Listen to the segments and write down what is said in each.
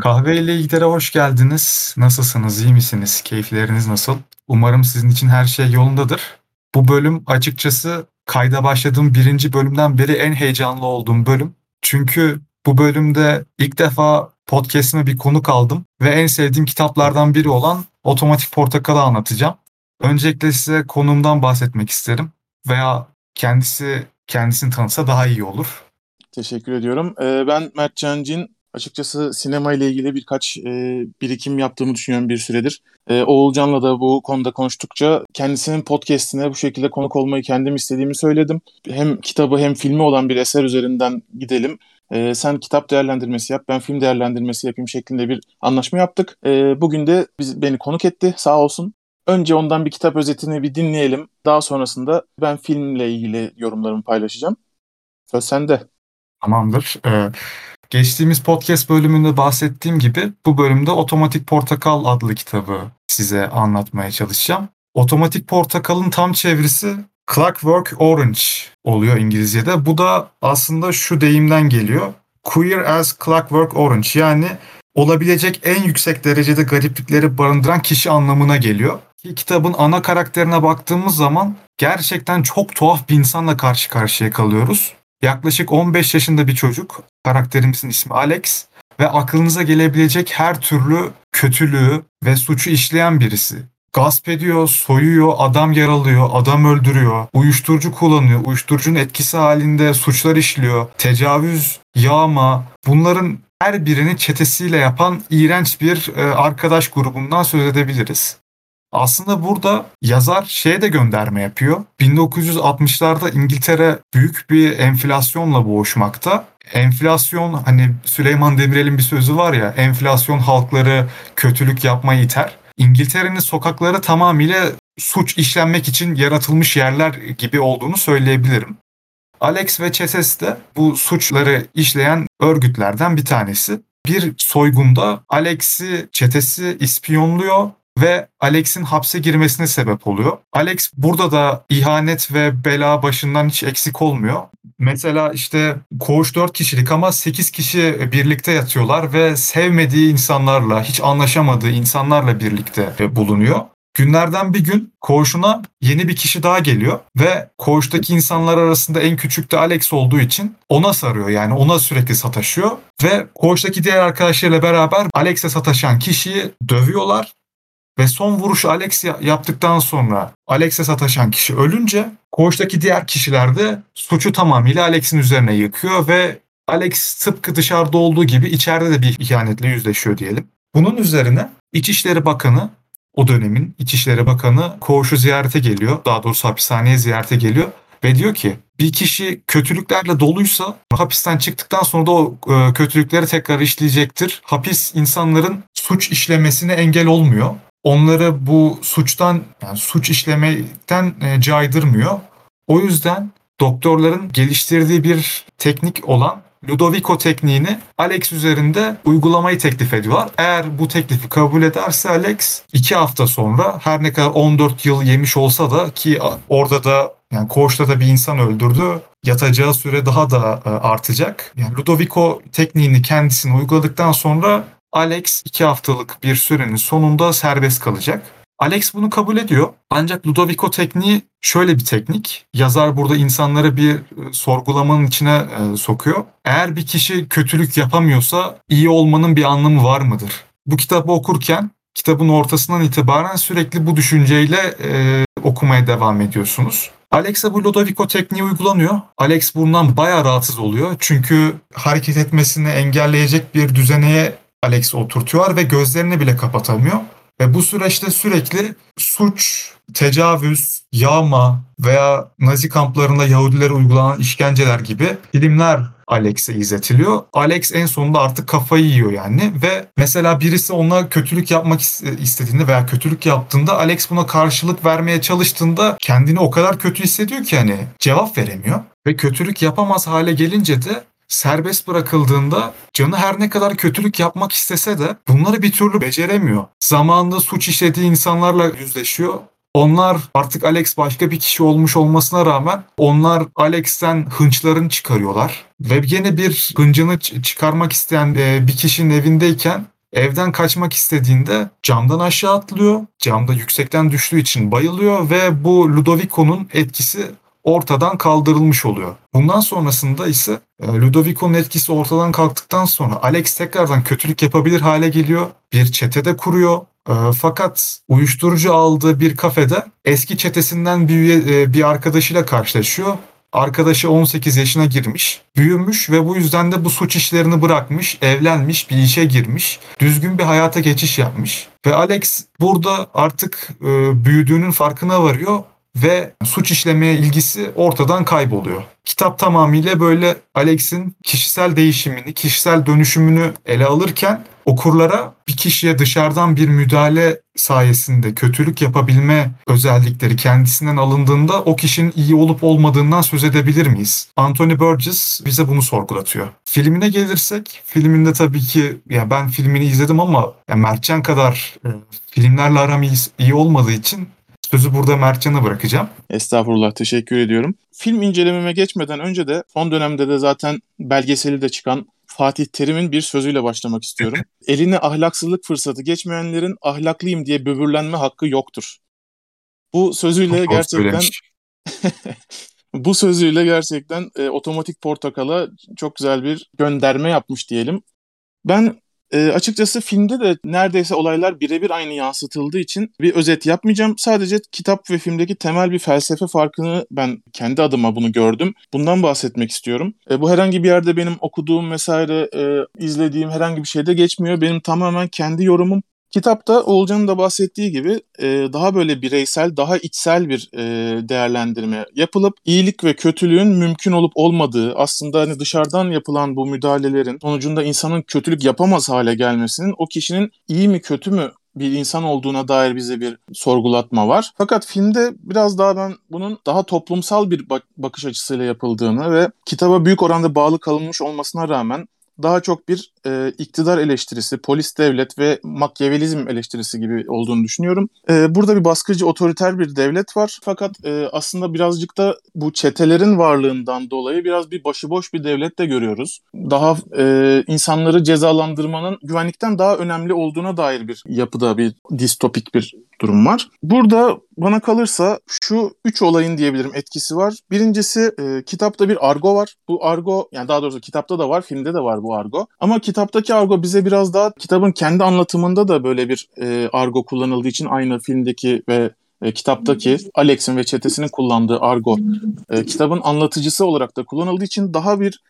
Kahve ile İlgiler'e hoş geldiniz. Nasılsınız, iyi misiniz? Keyifleriniz nasıl? Umarım sizin için her şey yolundadır. Bu bölüm açıkçası kayda başladığım birinci bölümden beri en heyecanlı olduğum bölüm. Çünkü bu bölümde ilk defa podcast'ime bir konuk aldım ve en sevdiğim kitaplardan biri olan Otomatik Portakal'ı anlatacağım. Öncelikle size konumdan bahsetmek isterim veya kendisi kendisini tanıtsa daha iyi olur. Teşekkür ediyorum. Ee, ben Mert Cancin. Açıkçası sinema ile ilgili birkaç e, birikim yaptığımı düşünüyorum bir süredir. E, Oğulcan'la da bu konuda konuştukça kendisinin podcastine bu şekilde konuk olmayı kendim istediğimi söyledim. Hem kitabı hem filmi olan bir eser üzerinden gidelim. E, sen kitap değerlendirmesi yap, ben film değerlendirmesi yapayım şeklinde bir anlaşma yaptık. E, bugün de biz, beni konuk etti sağ olsun. Önce ondan bir kitap özetini bir dinleyelim. Daha sonrasında ben filmle ilgili yorumlarımı paylaşacağım. Söz sende. Tamamdır. Ee, geçtiğimiz podcast bölümünde bahsettiğim gibi bu bölümde Otomatik Portakal adlı kitabı size anlatmaya çalışacağım. Otomatik Portakal'ın tam çevirisi Clockwork Orange oluyor İngilizce'de. Bu da aslında şu deyimden geliyor. Queer as Clockwork Orange yani olabilecek en yüksek derecede gariplikleri barındıran kişi anlamına geliyor. Ki kitabın ana karakterine baktığımız zaman gerçekten çok tuhaf bir insanla karşı karşıya kalıyoruz. Yaklaşık 15 yaşında bir çocuk. Karakterimizin ismi Alex ve aklınıza gelebilecek her türlü kötülüğü ve suçu işleyen birisi. Gasp ediyor, soyuyor, adam yaralıyor, adam öldürüyor, uyuşturucu kullanıyor, uyuşturucunun etkisi halinde suçlar işliyor, tecavüz, yağma bunların her birini çetesiyle yapan iğrenç bir e, arkadaş grubundan söz edebiliriz. Aslında burada yazar şeye de gönderme yapıyor. 1960'larda İngiltere büyük bir enflasyonla boğuşmakta. Enflasyon hani Süleyman Demirel'in bir sözü var ya enflasyon halkları kötülük yapmayı iter. İngiltere'nin sokakları tamamıyla suç işlenmek için yaratılmış yerler gibi olduğunu söyleyebilirim. Alex ve Cheses de bu suçları işleyen örgütlerden bir tanesi. Bir soygunda Alex'i çetesi ispiyonluyor ve Alex'in hapse girmesine sebep oluyor. Alex burada da ihanet ve bela başından hiç eksik olmuyor. Mesela işte koğuş 4 kişilik ama 8 kişi birlikte yatıyorlar ve sevmediği insanlarla, hiç anlaşamadığı insanlarla birlikte bulunuyor. Günlerden bir gün koğuşuna yeni bir kişi daha geliyor ve koğuştaki insanlar arasında en küçük de Alex olduğu için ona sarıyor yani ona sürekli sataşıyor ve koğuştaki diğer arkadaşlarıyla beraber Alex'e sataşan kişiyi dövüyorlar ve son vuruşu Alex yaptıktan sonra Alex'e sataşan kişi ölünce koğuştaki diğer kişiler de suçu tamamıyla Alex'in üzerine yıkıyor ve Alex tıpkı dışarıda olduğu gibi içeride de bir ihanetle yüzleşiyor diyelim. Bunun üzerine İçişleri Bakanı o dönemin İçişleri Bakanı koğuşu ziyarete geliyor. Daha doğrusu hapishaneye ziyarete geliyor ve diyor ki bir kişi kötülüklerle doluysa hapisten çıktıktan sonra da o e, kötülükleri tekrar işleyecektir. Hapis insanların suç işlemesine engel olmuyor onları bu suçtan yani suç işlemekten e, caydırmıyor. O yüzden doktorların geliştirdiği bir teknik olan Ludovico tekniğini Alex üzerinde uygulamayı teklif ediyorlar. Eğer bu teklifi kabul ederse Alex 2 hafta sonra her ne kadar 14 yıl yemiş olsa da ki orada da yani koğuşta da bir insan öldürdü. Yatacağı süre daha da e, artacak. Yani Ludovico tekniğini kendisine uyguladıktan sonra Alex 2 haftalık bir sürenin sonunda serbest kalacak. Alex bunu kabul ediyor. Ancak Ludovico tekniği şöyle bir teknik. Yazar burada insanları bir e, sorgulamanın içine e, sokuyor. Eğer bir kişi kötülük yapamıyorsa iyi olmanın bir anlamı var mıdır? Bu kitabı okurken kitabın ortasından itibaren sürekli bu düşünceyle e, okumaya devam ediyorsunuz. Alex'e bu Ludovico tekniği uygulanıyor. Alex bundan bayağı rahatsız oluyor. Çünkü hareket etmesini engelleyecek bir düzeneye Alex oturtuyor ve gözlerini bile kapatamıyor. Ve bu süreçte sürekli suç, tecavüz, yağma veya Nazi kamplarında Yahudilere uygulanan işkenceler gibi filmler Alex'e izletiliyor. Alex en sonunda artık kafayı yiyor yani ve mesela birisi ona kötülük yapmak istediğinde veya kötülük yaptığında Alex buna karşılık vermeye çalıştığında kendini o kadar kötü hissediyor ki hani cevap veremiyor. Ve kötülük yapamaz hale gelince de serbest bırakıldığında canı her ne kadar kötülük yapmak istese de bunları bir türlü beceremiyor. Zamanında suç işlediği insanlarla yüzleşiyor Onlar artık Alex başka bir kişi olmuş olmasına rağmen onlar Alex'ten hınçlarını çıkarıyorlar. Ve yine bir hıncını çıkarmak isteyen e, bir kişinin evindeyken Evden kaçmak istediğinde camdan aşağı atlıyor. Camda yüksekten düştüğü için bayılıyor ve bu Ludovico'nun etkisi ortadan kaldırılmış oluyor. Bundan sonrasında ise e, Ludovico'nun etkisi ortadan kalktıktan sonra Alex tekrardan kötülük yapabilir hale geliyor. Bir çetede kuruyor. E, fakat uyuşturucu aldığı bir kafede eski çetesinden bir, e, bir arkadaşıyla karşılaşıyor Arkadaşı 18 yaşına girmiş, büyümüş ve bu yüzden de bu suç işlerini bırakmış, evlenmiş, bir işe girmiş, düzgün bir hayata geçiş yapmış. Ve Alex burada artık e, büyüdüğünün farkına varıyor ve suç işlemeye ilgisi ortadan kayboluyor. Kitap tamamıyla böyle Alex'in kişisel değişimini, kişisel dönüşümünü ele alırken okurlara bir kişiye dışarıdan bir müdahale sayesinde kötülük yapabilme özellikleri kendisinden alındığında o kişinin iyi olup olmadığından söz edebilir miyiz? Anthony Burgess bize bunu sorgulatıyor. Filmine gelirsek, filminde tabii ki ya ben filmini izledim ama ya Mertcan kadar filmlerle aram iyi, iyi olmadığı için Sözü burada Mertcan'a bırakacağım. Estağfurullah, teşekkür ediyorum. Film incelememe geçmeden önce de son dönemde de zaten belgeseli de çıkan Fatih Terim'in bir sözüyle başlamak istiyorum. Eline ahlaksızlık fırsatı geçmeyenlerin ahlaklıyım diye böbürlenme hakkı yoktur. Bu sözüyle Çok gerçekten bu sözüyle gerçekten e, otomatik portakala çok güzel bir gönderme yapmış diyelim. Ben e, açıkçası filmde de neredeyse olaylar birebir aynı yansıtıldığı için bir özet yapmayacağım. Sadece kitap ve filmdeki temel bir felsefe farkını ben kendi adıma bunu gördüm. Bundan bahsetmek istiyorum. E, bu herhangi bir yerde benim okuduğum vesaire e, izlediğim herhangi bir şeyde geçmiyor. Benim tamamen kendi yorumum. Kitapta Oğulcan'ın da bahsettiği gibi e, daha böyle bireysel, daha içsel bir e, değerlendirme yapılıp iyilik ve kötülüğün mümkün olup olmadığı, aslında hani dışarıdan yapılan bu müdahalelerin sonucunda insanın kötülük yapamaz hale gelmesinin o kişinin iyi mi kötü mü bir insan olduğuna dair bize bir sorgulatma var. Fakat filmde biraz daha ben bunun daha toplumsal bir bak- bakış açısıyla yapıldığını ve kitaba büyük oranda bağlı kalınmış olmasına rağmen daha çok bir e, iktidar eleştirisi, polis devlet ve makyavelizm eleştirisi gibi olduğunu düşünüyorum. E, burada bir baskıcı, otoriter bir devlet var. Fakat e, aslında birazcık da bu çetelerin varlığından dolayı biraz bir başıboş bir devlet de görüyoruz. Daha e, insanları cezalandırmanın güvenlikten daha önemli olduğuna dair bir yapıda bir distopik bir durum var. Burada bana kalırsa şu üç olayın diyebilirim etkisi var. Birincisi e, kitapta bir argo var. Bu argo yani daha doğrusu kitapta da var, filmde de var bu argo. Ama kitaptaki argo bize biraz daha kitabın kendi anlatımında da böyle bir e, argo kullanıldığı için aynı filmdeki ve e, kitaptaki Alex'in ve çetesinin kullandığı argo e, kitabın anlatıcısı olarak da kullanıldığı için daha bir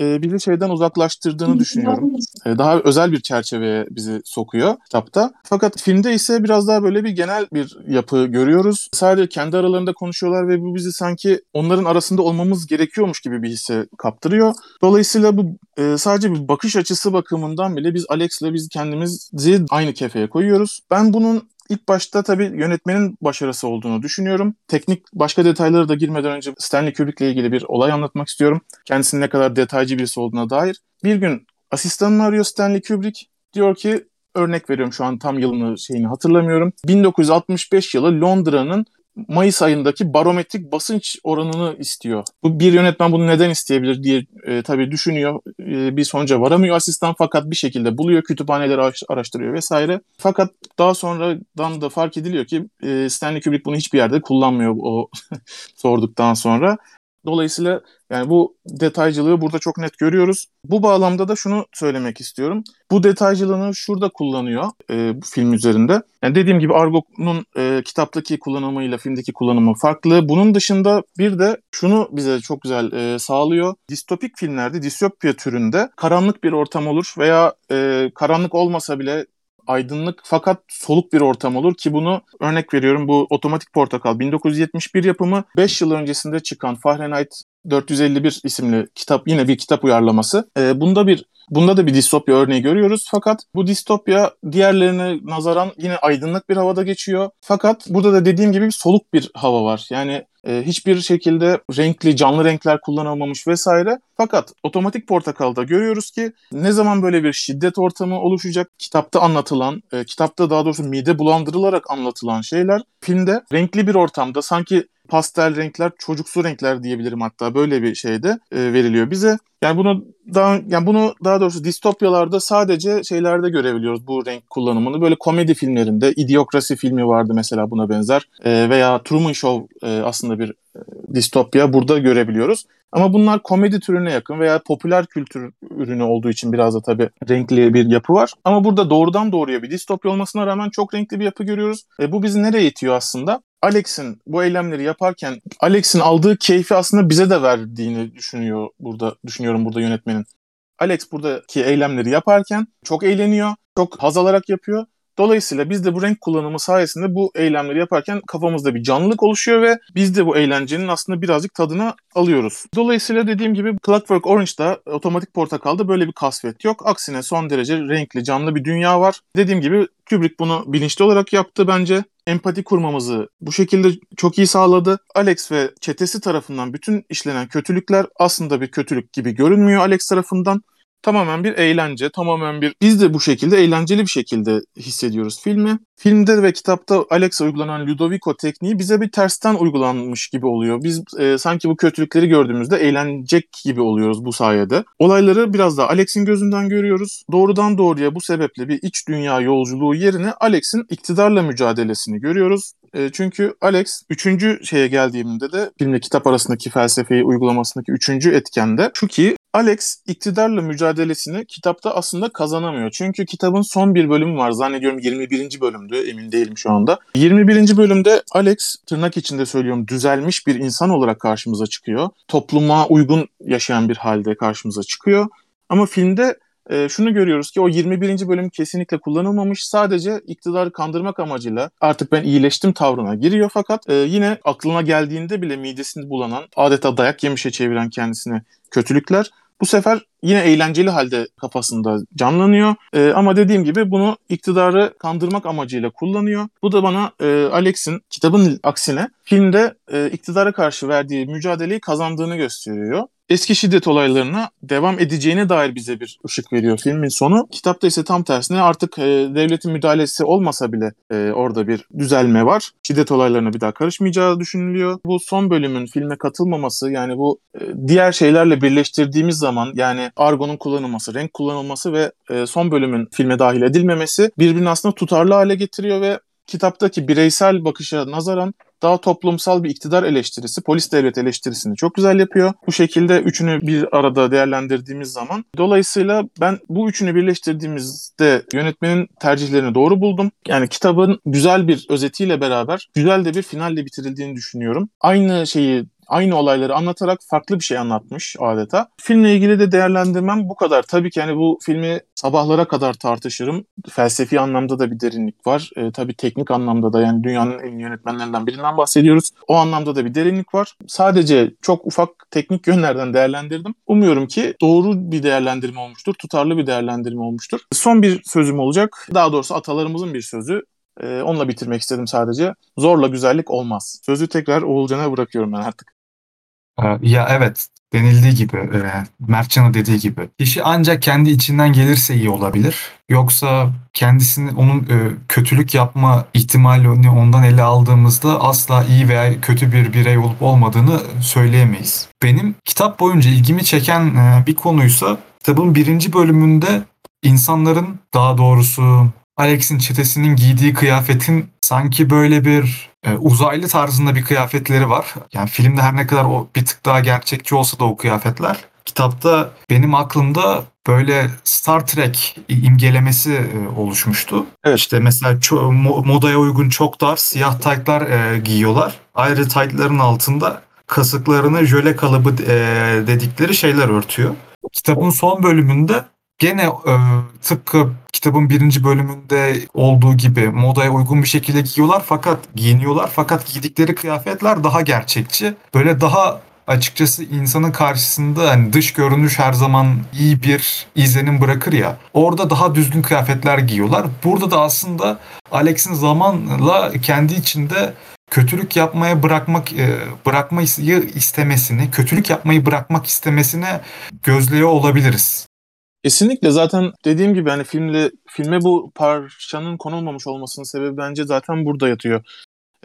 e, bizi şeyden uzaklaştırdığını düşünüyorum. E, daha özel bir çerçeveye bizi sokuyor kitapta. Fakat filmde ise biraz daha böyle bir genel bir yapı görüyoruz. Sadece kendi aralarında konuşuyorlar ve bu bizi sanki onların arasında olmamız gerekiyormuş gibi bir hisse kaptırıyor. Dolayısıyla bu e, sadece bir bakış açısı bakımından bile biz Alex'le biz kendimizi aynı kefeye koyuyoruz. Ben bunun İlk başta tabii yönetmenin başarısı olduğunu düşünüyorum. Teknik başka detaylara da girmeden önce Stanley Kubrick'le ilgili bir olay anlatmak istiyorum. Kendisinin ne kadar detaycı birisi olduğuna dair. Bir gün asistanını arıyor Stanley Kubrick. Diyor ki örnek veriyorum şu an tam yılını şeyini hatırlamıyorum. 1965 yılı Londra'nın Mayıs ayındaki barometrik basınç oranını istiyor. Bu bir yönetmen bunu neden isteyebilir diye e, tabii düşünüyor. E, bir sonuca varamıyor asistan fakat bir şekilde buluyor, kütüphaneleri araştırıyor vesaire. Fakat daha sonradan da fark ediliyor ki e, Stanley Kubrick bunu hiçbir yerde kullanmıyor o sorduktan sonra. Dolayısıyla yani bu detaycılığı burada çok net görüyoruz. Bu bağlamda da şunu söylemek istiyorum. Bu detaycılığını şurada kullanıyor e, bu film üzerinde. Yani dediğim gibi Argo'nun e, kitaptaki kullanımıyla filmdeki kullanımı farklı. Bunun dışında bir de şunu bize çok güzel e, sağlıyor. Distopik filmlerde, distopya türünde karanlık bir ortam olur veya e, karanlık olmasa bile aydınlık fakat soluk bir ortam olur ki bunu örnek veriyorum bu Otomatik Portakal 1971 yapımı 5 yıl öncesinde çıkan Fahrenheit 451 isimli kitap yine bir kitap uyarlaması. E, bunda bir Bunda da bir distopya örneği görüyoruz. Fakat bu distopya diğerlerine nazaran yine aydınlık bir havada geçiyor. Fakat burada da dediğim gibi soluk bir hava var. Yani E, hiçbir şekilde renkli, canlı renkler kullanılmamış vesaire. Fakat otomatik portakalda görüyoruz ki ne zaman böyle bir şiddet ortamı oluşacak, kitapta anlatılan, e, kitapta daha doğrusu mide bulandırılarak anlatılan şeyler filmde renkli bir ortamda sanki pastel renkler, çocuksu renkler diyebilirim hatta böyle bir şeyde e, veriliyor bize. Yani bunu daha yani bunu daha doğrusu distopyalarda sadece şeylerde görebiliyoruz bu renk kullanımını. Böyle komedi filmlerinde, İdiokrasi filmi vardı mesela buna benzer e, veya Truman Show e, aslında bir e, distopya burada görebiliyoruz. Ama bunlar komedi türüne yakın veya popüler kültür ürünü olduğu için biraz da tabii renkli bir yapı var. Ama burada doğrudan doğruya bir distopya olmasına rağmen çok renkli bir yapı görüyoruz. E, bu bizi nereye itiyor aslında? Alex'in bu eylemleri yaparken Alex'in aldığı keyfi aslında bize de verdiğini düşünüyor burada düşünüyorum burada yönetmenin. Alex buradaki eylemleri yaparken çok eğleniyor, çok haz alarak yapıyor Dolayısıyla biz de bu renk kullanımı sayesinde bu eylemleri yaparken kafamızda bir canlılık oluşuyor ve biz de bu eğlencenin aslında birazcık tadını alıyoruz. Dolayısıyla dediğim gibi Clockwork Orange'da otomatik portakalda böyle bir kasvet yok. Aksine son derece renkli, canlı bir dünya var. Dediğim gibi Kubrick bunu bilinçli olarak yaptı bence. Empati kurmamızı bu şekilde çok iyi sağladı. Alex ve çetesi tarafından bütün işlenen kötülükler aslında bir kötülük gibi görünmüyor Alex tarafından tamamen bir eğlence, tamamen bir biz de bu şekilde eğlenceli bir şekilde hissediyoruz filmi. Filmde ve kitapta Alex'a uygulanan Ludovico tekniği bize bir tersten uygulanmış gibi oluyor. Biz e, sanki bu kötülükleri gördüğümüzde eğlenecek gibi oluyoruz bu sayede. Olayları biraz da Alex'in gözünden görüyoruz. Doğrudan doğruya bu sebeple bir iç dünya yolculuğu yerine Alex'in iktidarla mücadelesini görüyoruz. E, çünkü Alex üçüncü şeye geldiğimde de filmle kitap arasındaki felsefeyi uygulamasındaki üçüncü etkende şu ki Alex iktidarla mücadelesini kitapta aslında kazanamıyor. Çünkü kitabın son bir bölümü var. Zannediyorum 21. bölümdü. Emin değilim şu anda. 21. bölümde Alex tırnak içinde söylüyorum düzelmiş bir insan olarak karşımıza çıkıyor. Topluma uygun yaşayan bir halde karşımıza çıkıyor. Ama filmde e, şunu görüyoruz ki o 21. bölüm kesinlikle kullanılmamış. Sadece iktidarı kandırmak amacıyla artık ben iyileştim tavrına giriyor fakat e, yine aklına geldiğinde bile midesini bulanan adeta dayak yemişe çeviren kendisine kötülükler bu sefer yine eğlenceli halde kafasında canlanıyor. E, ama dediğim gibi bunu iktidarı kandırmak amacıyla kullanıyor. Bu da bana e, Alex'in kitabın aksine filmde e, iktidara karşı verdiği mücadeleyi kazandığını gösteriyor eski şiddet olaylarına devam edeceğine dair bize bir ışık veriyor filmin sonu. Kitapta ise tam tersine artık e, devletin müdahalesi olmasa bile e, orada bir düzelme var. Şiddet olaylarına bir daha karışmayacağı düşünülüyor. Bu son bölümün filme katılmaması yani bu e, diğer şeylerle birleştirdiğimiz zaman yani argonun kullanılması, renk kullanılması ve e, son bölümün filme dahil edilmemesi birbirini aslında tutarlı hale getiriyor ve kitaptaki bireysel bakışa nazaran daha toplumsal bir iktidar eleştirisi, polis devlet eleştirisini çok güzel yapıyor. Bu şekilde üçünü bir arada değerlendirdiğimiz zaman. Dolayısıyla ben bu üçünü birleştirdiğimizde yönetmenin tercihlerini doğru buldum. Yani kitabın güzel bir özetiyle beraber güzel de bir finalle bitirildiğini düşünüyorum. Aynı şeyi aynı olayları anlatarak farklı bir şey anlatmış adeta. Filmle ilgili de değerlendirmem bu kadar. Tabii ki hani bu filmi sabahlara kadar tartışırım. Felsefi anlamda da bir derinlik var. E, tabii teknik anlamda da yani dünyanın en iyi yönetmenlerinden birinden bahsediyoruz. O anlamda da bir derinlik var. Sadece çok ufak teknik yönlerden değerlendirdim. Umuyorum ki doğru bir değerlendirme olmuştur. Tutarlı bir değerlendirme olmuştur. Son bir sözüm olacak. Daha doğrusu atalarımızın bir sözü. Ee, onunla bitirmek istedim sadece. Zorla güzellik olmaz. Sözü tekrar Oğulcan'a bırakıyorum ben artık. Ee, ya evet denildiği gibi e, Mertcan'ın dediği gibi kişi ancak kendi içinden gelirse iyi olabilir. Yoksa kendisini onun e, kötülük yapma ihtimalini ondan ele aldığımızda asla iyi veya kötü bir birey olup olmadığını söyleyemeyiz. Benim kitap boyunca ilgimi çeken e, bir konuysa kitabın birinci bölümünde insanların daha doğrusu Alex'in çetesinin giydiği kıyafetin sanki böyle bir e, uzaylı tarzında bir kıyafetleri var. Yani filmde her ne kadar o bir tık daha gerçekçi olsa da o kıyafetler. Kitapta benim aklımda böyle Star Trek imgelemesi e, oluşmuştu. Evet. İşte mesela ço- modaya uygun çok dar siyah taytlar e, giyiyorlar. Ayrı taytların altında kasıklarını jöle kalıbı e, dedikleri şeyler örtüyor. Kitabın son bölümünde gene e, tıpkı kitabın birinci bölümünde olduğu gibi modaya uygun bir şekilde giyiyorlar fakat giyiniyorlar fakat giydikleri kıyafetler daha gerçekçi. Böyle daha açıkçası insanın karşısında hani dış görünüş her zaman iyi bir izlenim bırakır ya. Orada daha düzgün kıyafetler giyiyorlar. Burada da aslında Alex'in zamanla kendi içinde kötülük yapmaya bırakmak e, bırakmayı istemesini, kötülük yapmayı bırakmak istemesini gözlüyor olabiliriz. Kesinlikle zaten dediğim gibi hani filmle filme bu parçanın konulmamış olmasının sebebi bence zaten burada yatıyor.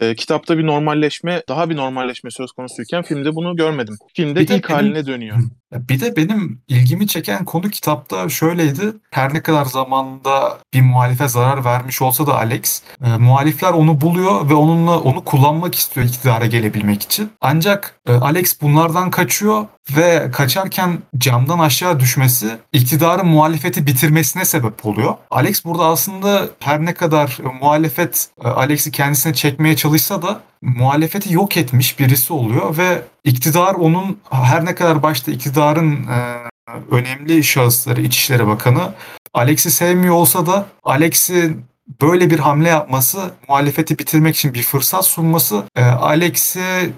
E, kitapta bir normalleşme, daha bir normalleşme söz konusuyken filmde bunu görmedim. Filmde bir ilk haline dönüyor. Bir de benim ilgimi çeken konu kitapta şöyleydi. Her ne kadar zamanda bir muhalife zarar vermiş olsa da Alex, e, muhalifler onu buluyor ve onunla onu kullanmak istiyor iktidara gelebilmek için. Ancak e, Alex bunlardan kaçıyor ve kaçarken camdan aşağı düşmesi iktidarın muhalefeti bitirmesine sebep oluyor. Alex burada aslında her ne kadar muhalefet e, Alex'i kendisine çekmeye çalışsa da muhalefeti yok etmiş birisi oluyor ve iktidar onun her ne kadar başta iktidarın e, önemli şahısları İçişleri Bakanı Alex'i sevmiyor olsa da Alex'i böyle bir hamle yapması, muhalefeti bitirmek için bir fırsat sunması e, Alex'i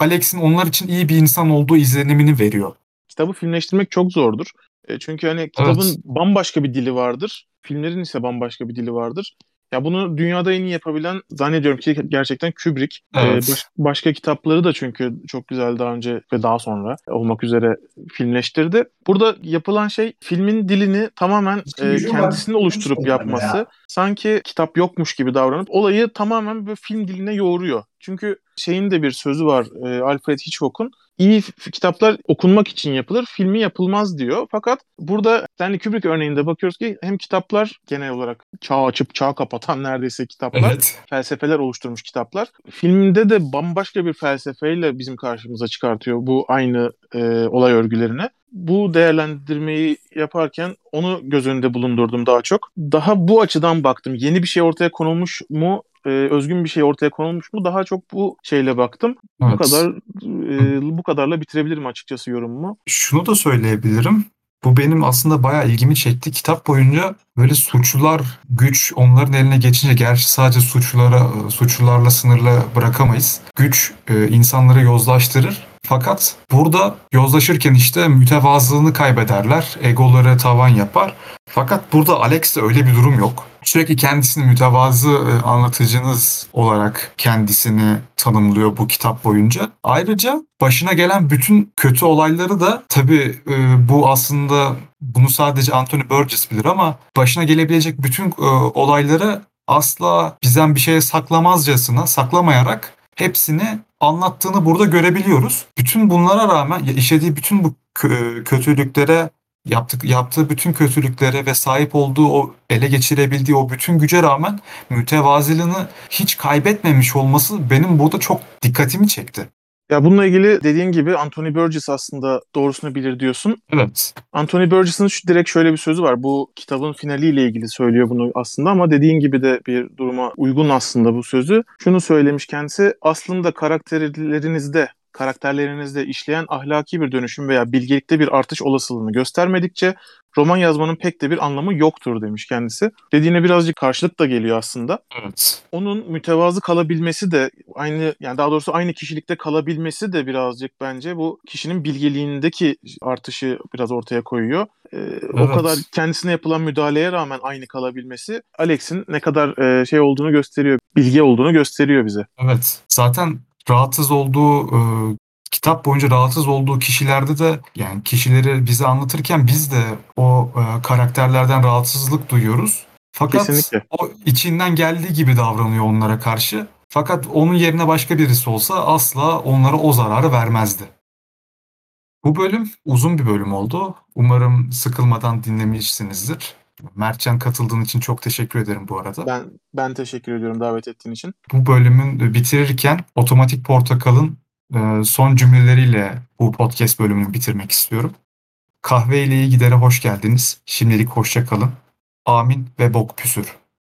Alex'in onlar için iyi bir insan olduğu izlenimini veriyor. Kitabı filmleştirmek çok zordur. E, çünkü hani kitabın evet. bambaşka bir dili vardır. Filmlerin ise bambaşka bir dili vardır. Ya bunu dünyada en iyi yapabilen zannediyorum ki gerçekten Kubrick. Ee, evet. Ee, baş, başka kitapları da çünkü çok güzel daha önce ve daha sonra olmak üzere filmleştirdi. Burada yapılan şey filmin dilini tamamen e, kendisini oluşturup yapması. Ya. Sanki kitap yokmuş gibi davranıp olayı tamamen bir film diline yoğuruyor. Çünkü şeyin de bir sözü var e, Alfred Hitchcock'un. İyi kitaplar okunmak için yapılır, filmi yapılmaz diyor. Fakat burada Stanley Kubrick örneğinde bakıyoruz ki hem kitaplar genel olarak çağ açıp çağ kapatan neredeyse kitaplar, evet. felsefeler oluşturmuş kitaplar. Filmde de bambaşka bir felsefeyle bizim karşımıza çıkartıyor bu aynı e, olay örgülerini bu değerlendirmeyi yaparken onu göz önünde bulundurdum daha çok. Daha bu açıdan baktım. Yeni bir şey ortaya konulmuş mu e, özgün bir şey ortaya konulmuş mu daha çok bu şeyle baktım. Evet. Bu kadar e, bu kadarla bitirebilirim açıkçası yorumumu. Şunu da söyleyebilirim. Bu benim aslında bayağı ilgimi çekti. Kitap boyunca böyle suçlular güç onların eline geçince gerçi sadece suçlulara suçlularla sınırlı bırakamayız. Güç e, insanları yozlaştırır fakat burada yozlaşırken işte mütevazılığını kaybederler, egoları tavan yapar. Fakat burada Alex'te öyle bir durum yok. Sürekli kendisini mütevazı e, anlatıcınız olarak kendisini tanımlıyor bu kitap boyunca. Ayrıca başına gelen bütün kötü olayları da tabii e, bu aslında bunu sadece Anthony Burgess bilir ama başına gelebilecek bütün e, olayları asla bizden bir şeye saklamazcasına saklamayarak hepsini anlattığını burada görebiliyoruz. Bütün bunlara rağmen işlediği bütün bu kötülüklere yaptık, yaptığı bütün kötülüklere ve sahip olduğu o ele geçirebildiği o bütün güce rağmen mütevazılığını hiç kaybetmemiş olması benim burada çok dikkatimi çekti. Ya bununla ilgili dediğin gibi Anthony Burgess aslında doğrusunu bilir diyorsun. Evet. Anthony Burgess'ın şu direkt şöyle bir sözü var. Bu kitabın finaliyle ilgili söylüyor bunu aslında ama dediğin gibi de bir duruma uygun aslında bu sözü. Şunu söylemiş kendisi. Aslında karakterlerinizde karakterlerinizde işleyen ahlaki bir dönüşüm veya bilgelikte bir artış olasılığını göstermedikçe roman yazmanın pek de bir anlamı yoktur demiş kendisi. Dediğine birazcık karşılık da geliyor aslında. Evet. Onun mütevazı kalabilmesi de aynı yani daha doğrusu aynı kişilikte kalabilmesi de birazcık bence bu kişinin bilgeliğindeki artışı biraz ortaya koyuyor. Ee, evet. O kadar kendisine yapılan müdahaleye rağmen aynı kalabilmesi Alex'in ne kadar e, şey olduğunu gösteriyor, bilgi olduğunu gösteriyor bize. Evet. Zaten rahatsız olduğu e, kitap boyunca rahatsız olduğu kişilerde de yani kişileri bize anlatırken biz de o e, karakterlerden rahatsızlık duyuyoruz. Fakat Kesinlikle. o içinden geldiği gibi davranıyor onlara karşı. Fakat onun yerine başka birisi olsa asla onlara o zararı vermezdi. Bu bölüm uzun bir bölüm oldu. Umarım sıkılmadan dinlemişsinizdir. Mertcan katıldığın için çok teşekkür ederim bu arada. Ben ben teşekkür ediyorum davet ettiğin için. Bu bölümün bitirirken Otomatik Portakal'ın e, son cümleleriyle bu podcast bölümünü bitirmek istiyorum. Kahve ile iyi gidere hoş geldiniz. Şimdilik hoşça kalın. Amin ve bok püsür.